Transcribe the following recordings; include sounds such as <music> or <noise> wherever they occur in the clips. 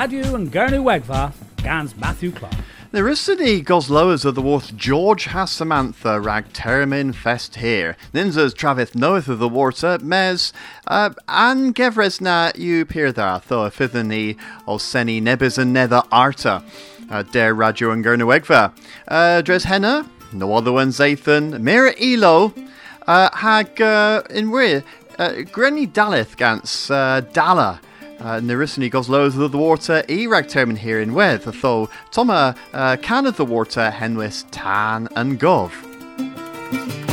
Radio and Gernu Wegva, Gans Matthew Clark. There is any Goslowers of the Worth George has Samantha rag termin fest here. Ninzas Travith knoweth of the water, mes, uh, an gevres na you peer there, though fithani o seni nebis and nether arta. Uh, der radio and Gernewegva. Uh, dres henna, no other one Zathan, Mira Elo, uh, hag, uh, in where, uh, Granny Dalith gans, uh, Dala. Uh, Narissany goes low the water, Irag termin here in with, though Toma uh, can of the water, Henwis, Tan and Gov.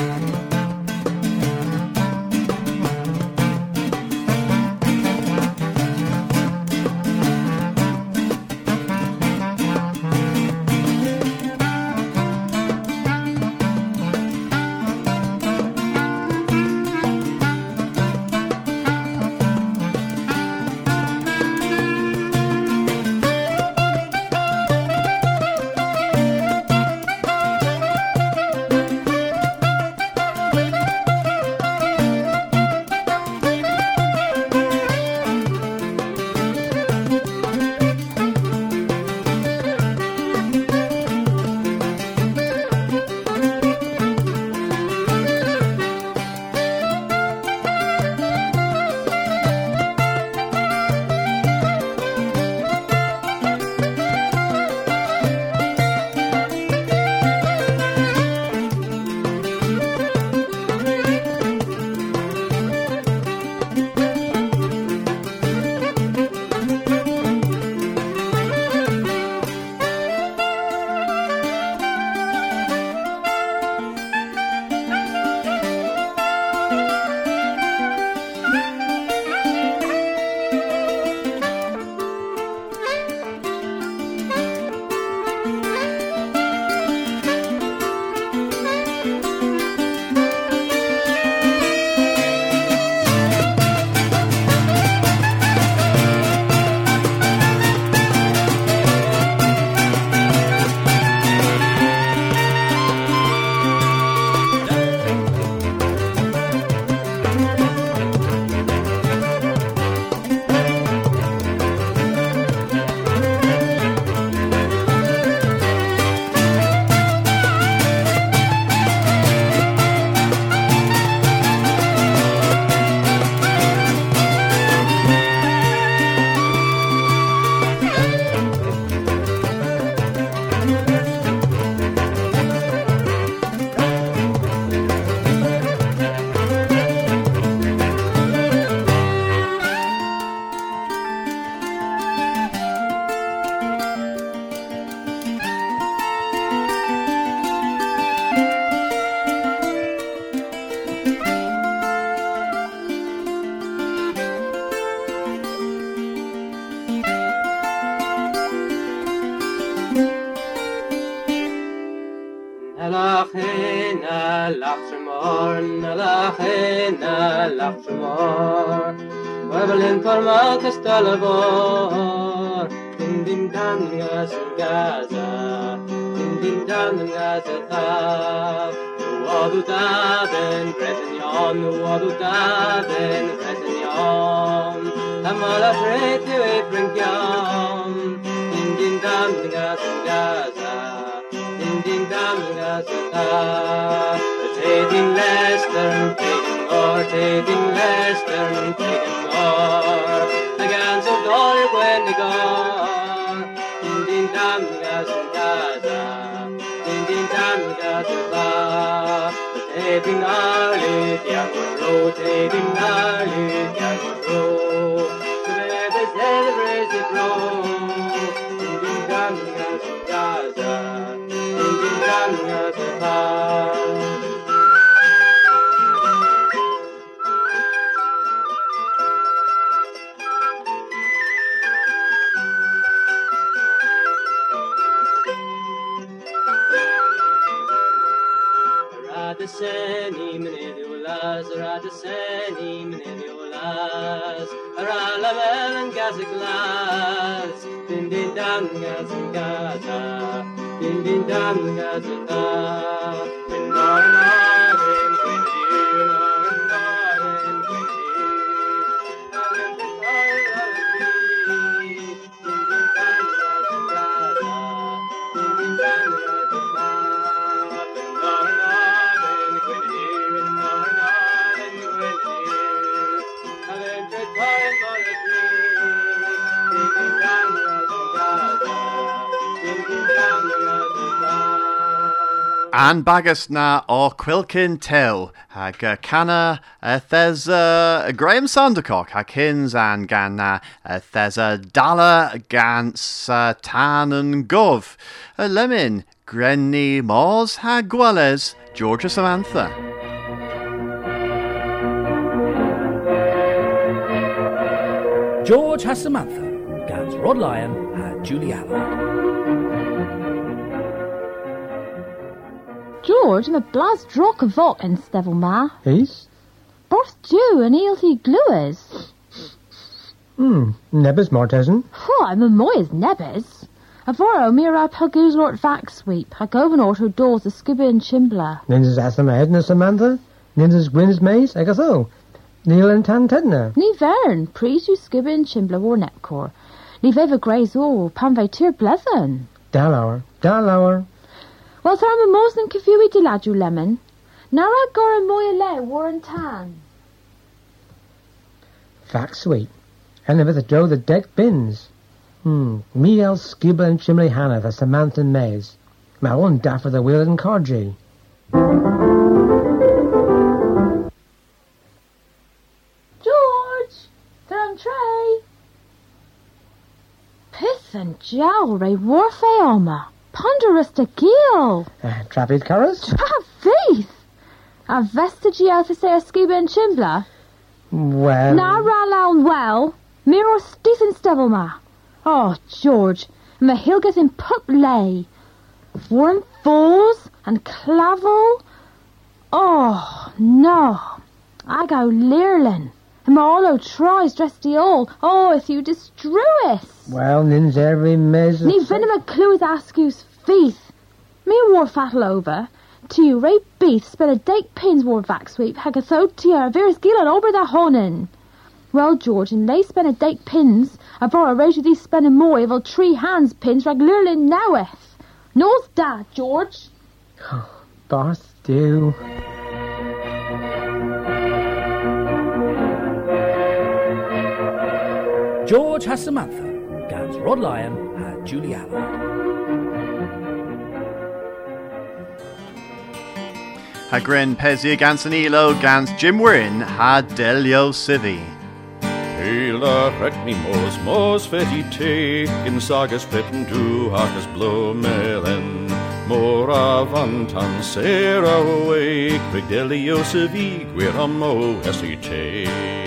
Tamala prete we prenkyam, din din dan nga sa Gaza, din din dan nga sa Tav. Taking more, taking more. When they go. Din din dam ga sun gaza, din din dam ga sun ba. Taking Ali, yang rotating Ali, yang roll. Din dam ga sun ba. Radaseni menediolas, Radaseni menediolas, Aralamel and Gazaglas, Din din dan Gazagaza, Din din dan Gazata, and Narin when An bagus na ó Quilkin Till ag uh, canna uh, thesa uh, Graham Sandercock ha kins an gan na uh, thesa dala gan satan and gov. A lemon Grenny Moz ha gwales Georgia Samantha. George has Samantha, Gans Rod Lyon, and Julie Allard. George, I'm a blas drock of vot en stevel ma. He's? Borth Jew and eelthy gluers. Hmm, Nebbers Mortesen. Oh, I'm a moyes nebbers. Avoro mira paguz lort vac sweep. Ha goven auto doors the skibber and chimbler. Ninjas Edna Samantha. Ninjas Gwyn's Maze, Agatho. Neil and Tan Tedna. Ni vern, priest you skibber and chimbler war nepcor. Ni veva graze all, pan vai tir blethyn. Dalauer. Dalauer. Wel, thar am a mos yn cyffiwi di ladw lemon. Nara gor a moy le war and tan. Fact sweet. And the dough the deck bins. Hmm. Me el skibber and chimley Hannah the Samantha Maze. Ma one daffer the wheel and Cargy. George! Thar am tray. Pith and jowl ray warfay oma. Ponderous de geel. Uh, Curras? Ah, faith! A vestigi to say a skibber and chimbler. Well. Na ralawn well. Mirror Stephen Stevelma. Oh, George. My Hilgas in pup lay. Warren Falls and Clavel. Oh, no. I go Learlin. And my all tries dressed the all. Oh, if you destruous. Well, Nins every Maze. Ní venom a clue ascus feith. Me war fattle over. To you, Ray Beath spell a dake pins war vac sweep hag a tho tier virus gillan over the honin. Well, George, and they spend a dake pins, a bor a of these spend a more of tree hands pins rag lurlin noweth. North da, George. <sighs> Barth do. George has Samantha, Gans Rod Lyon, and Julie Allard. Ha grin pezi gans an elo gans Jim Wyrn ha delio civi. Hela rekni mos mos feti take in sagas pitten du hakas blow melen. Mora vantan sera awake, Rigdelio civi guiramo esite.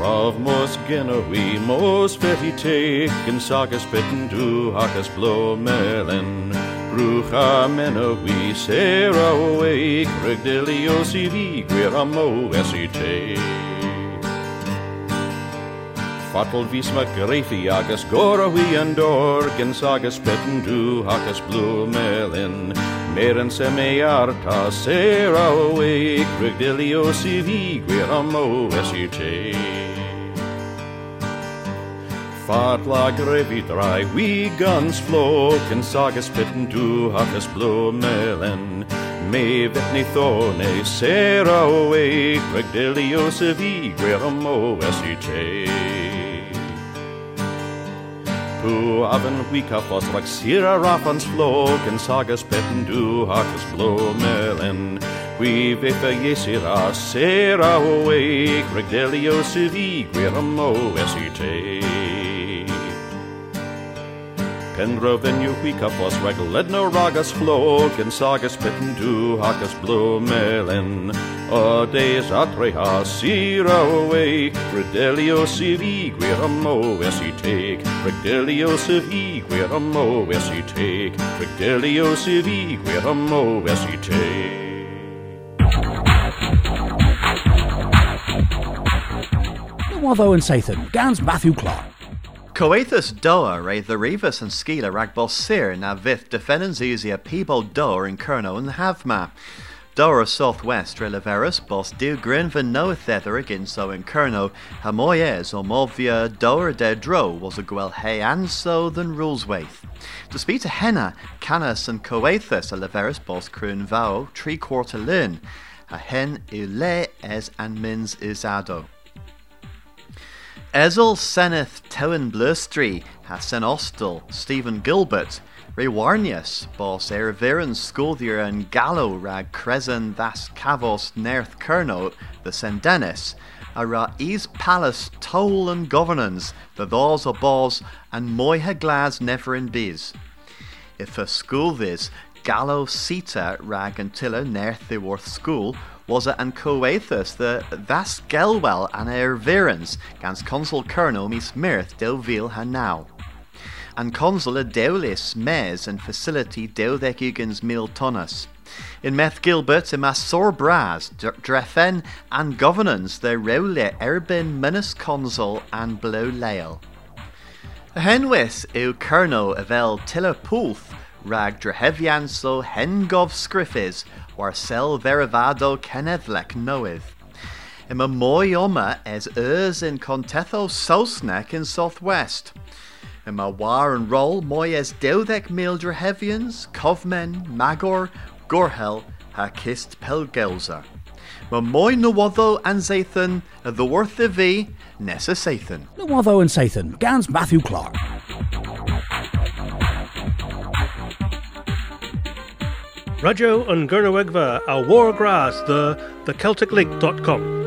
Brav mos genowi mos take in sagas pitten du hakas blow melen. Brucha menowi sera awake, Rigdelio civi guiramo esite. Fatal vis ma greifi agus gora we an dor gen sagas petten du hakas blue melin Meren se me arta sera awake Rigdilio civi guiramo esite Fart la grevi dry we guns flow gen sagas petten du hakas blue melin Me vetni thorne sera awake Rigdilio civi guiramo esite Pu aven wika fos sira rafans flog and sagas petten du hakas blow melen. Qui vifa yesira sera awake regdelio civi guiramo esite. Kendra venue wika fos reg ledno ragas flog and sagas petten du hakas blow melen. O days atreha sira awake Redelio civi guiramo esite Redelio civi guiramo esite Redelio civi guiramo esite Watho and Sathan, Gans Matthew Clark. Coethus doa re the rivas and skila rag bos sir na vith defendants easy a people doa in Kerno and Havma. Dora southwest releverus bos du grin van no thether again so in Kerno hamoyes or movia doa de dro was a gwel hey and so than rules waith. To speak to henna, canas and coethus a leverus bos crun vao tree quarter lin. A hen ule es and mins isado. Ezel senneth Tewen Blurstry has sen Ostel Stephen Gilbert, Rewarnius, bos er viren scoldier and gallo rag cresen thas cavos nerth kerno, the sendenis, a ra is palace toll and governance, the thos o bos, and moiha glas never in biz. If a school this, gallo sita rag nerth the worth school, was it an coethus the thas gelwell an virens, gans consul kerno mis mirth del vil ha now and consul a deulis mes and facility deudecugans mil tonnes. In Meth Gilbert in Masor Bras, Drefen and governance the Rowle Erbin Minus Consul and Blow Leil. Henwis eu Kerno evel Tilla Pulth rag Drehevianso Hengov Scriffis war sel verivado Kenevlek noith. Ima moi oma es ers in Contetho Sosnek in southwest. Y mae war yn rôl mwy as dewddeg mil drahefyans, cofmen, magor, gorhel, ha kist pelgelza. Mae mwy nywoddo an Zathan y ddwrth y fi nes y Sathan. Nywoddo and Sathan, gans Matthew Clark. Radio yn Gyrnywegfa a Wargrass the thecelticlink.com.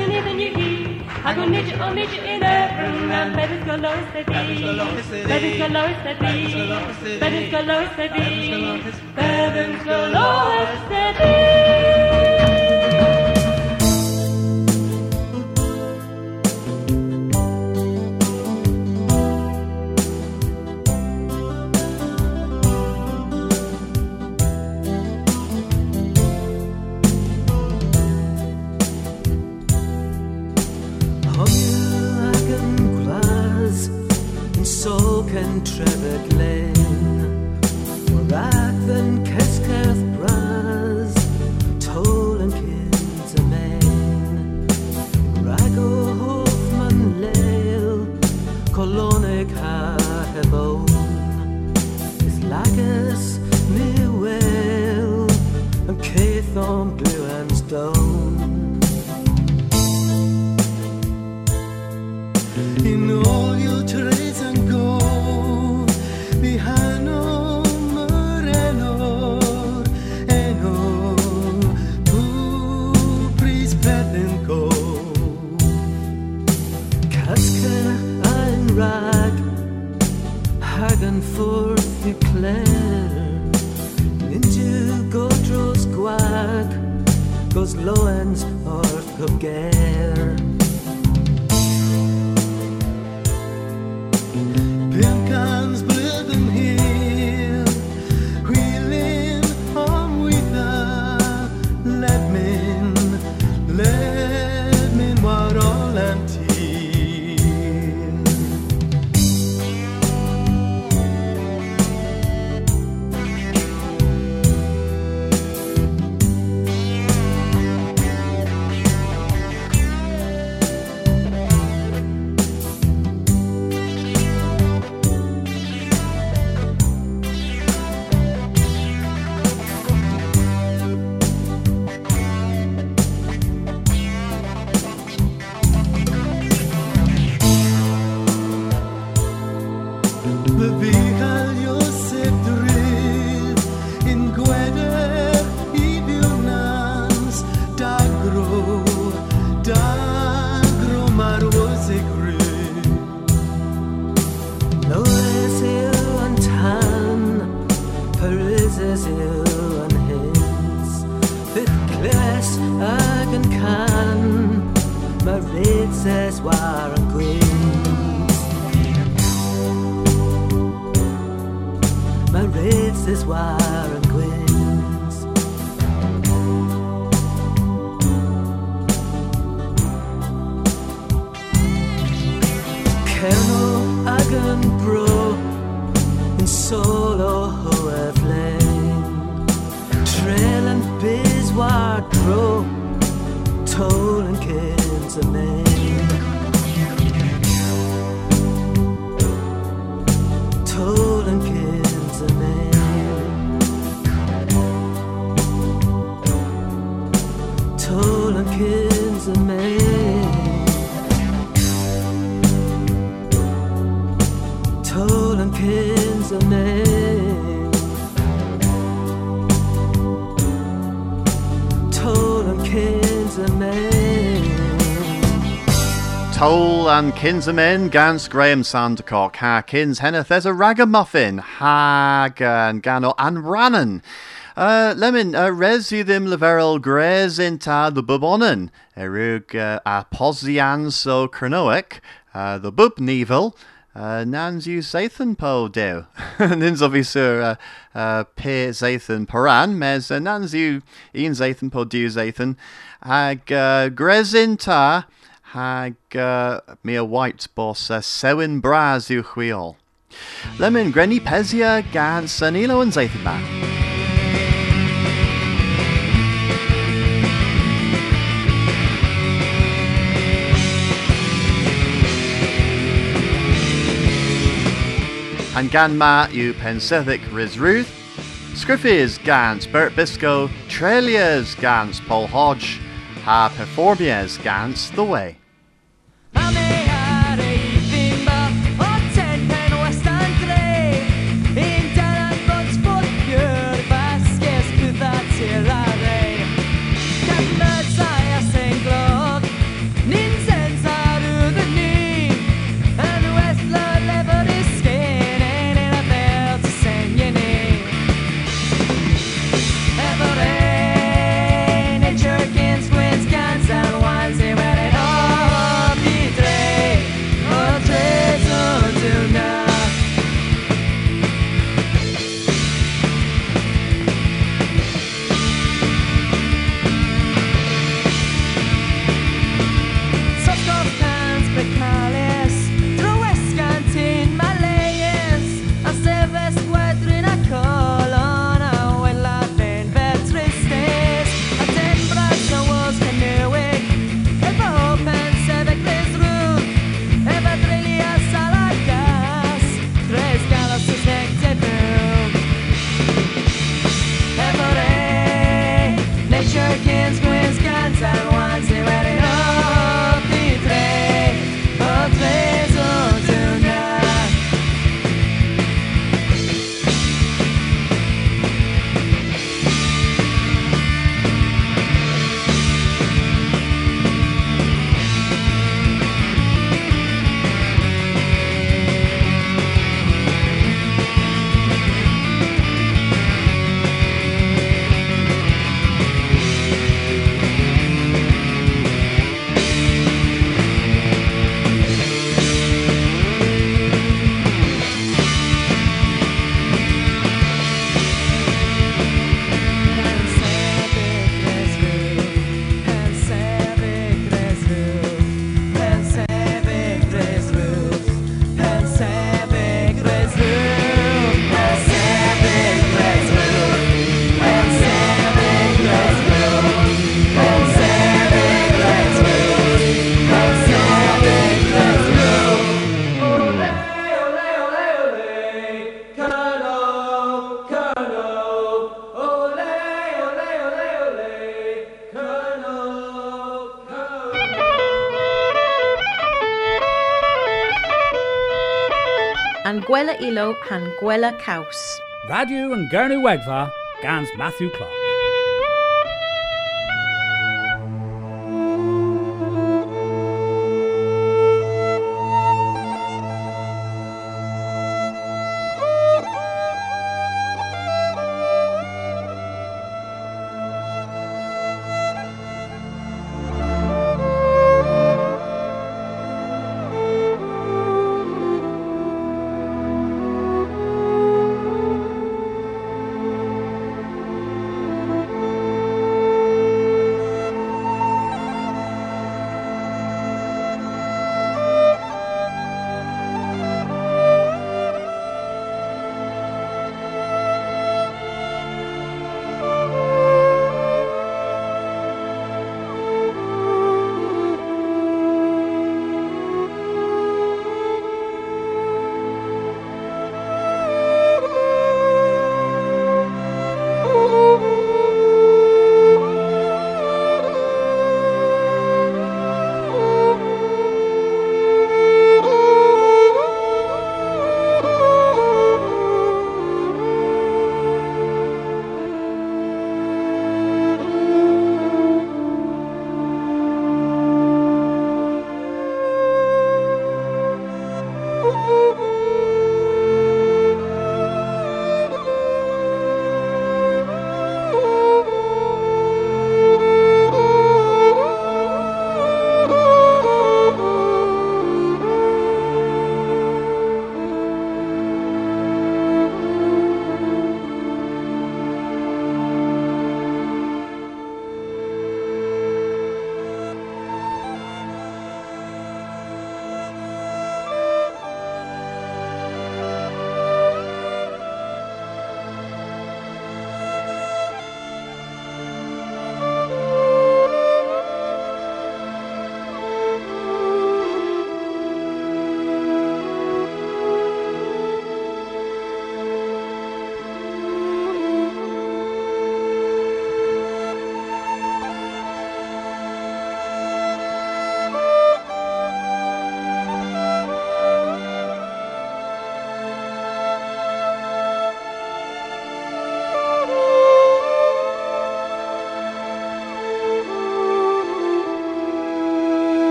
I'm eternity leaving you here. I go need you, I need you in heaven, and baby's go low steady. Baby's My rates is war and queens Colonel Agan Bro in solo hoe flame. Trail and biz war dro Toll and kids a man Toll and Kinsamin, Gans Graham Sandercock, Ha Kins Henneth, there's a ragamuffin, Hag and Gano and Rannan. Uh, Lemon, uh, res grez inta the bubonnen, erug uh, a posian so cronoic, uh, the bub nevel, uh, nans you Zathan po deo. Nins <laughs> obvisur uh, uh, pe paran, mes uh, nans you een Zathan po deo Zathan, hag uh, grez inta, hag uh, a white boss uh, sewin bras yw chwiol. Lemon grenny pesia gan sanilo and Zathan man. And gan ma yw pensithic Riz Ruth, Scriffis gans Bert Biscoe, Trelias gans Paul Hodge, ha Performias gans The Way. An gwella ilo han gwella caws. Radio and Gernu Wegva, Gans Matthew Clark.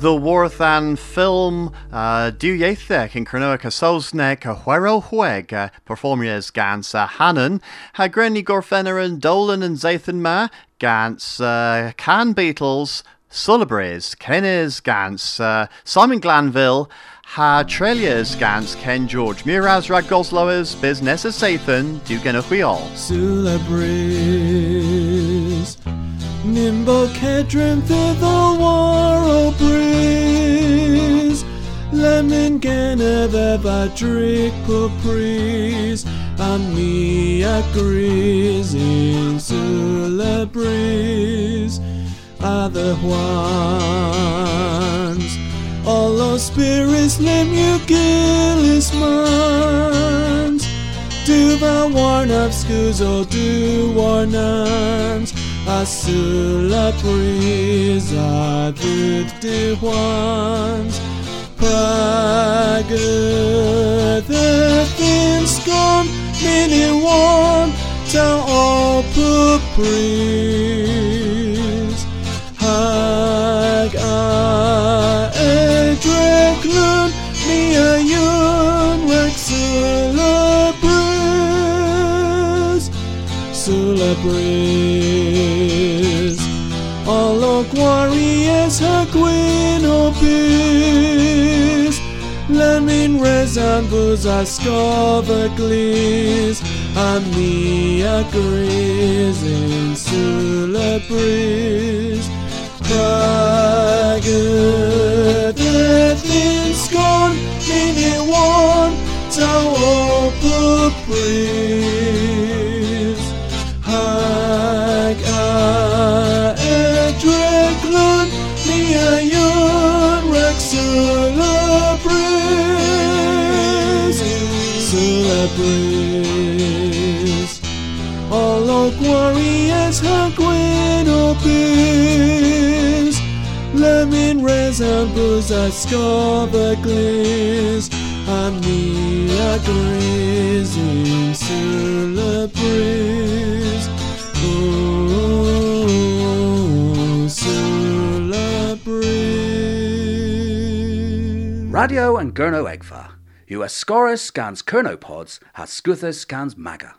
The Worth and film uh, Dúéithech in Cronoa Casosne Cahuero Hueg uh, performias gans Hannon ha Grenny Gorfenerin Dolan and Zathan Ma gans Can Beatles Sulabres Kennes gans Simon Glanville ha Trelias gans Ken George Miraz Rag Gosloas Business Sathan Dugan Huiol Sulabres Nimbo Kedron the Waro Breeze. Lemon Gana Beba Drick Pupris Amia in breeze, Other ones. All those spirits Lem you Gillis Mans. Do the warn of Scuzo do warnans Asula brisa dud de ones Praga the thin scone mini one Tell all pupris Lemin rezan buz a scova glis Amia gris in Sula bris Praga rezan buz a scova glis Amia gris in Sula bris Oh, Sula bris Radio and Gurno Egva. You Ascorus scans Kernopods, has Scuthus scans Maga.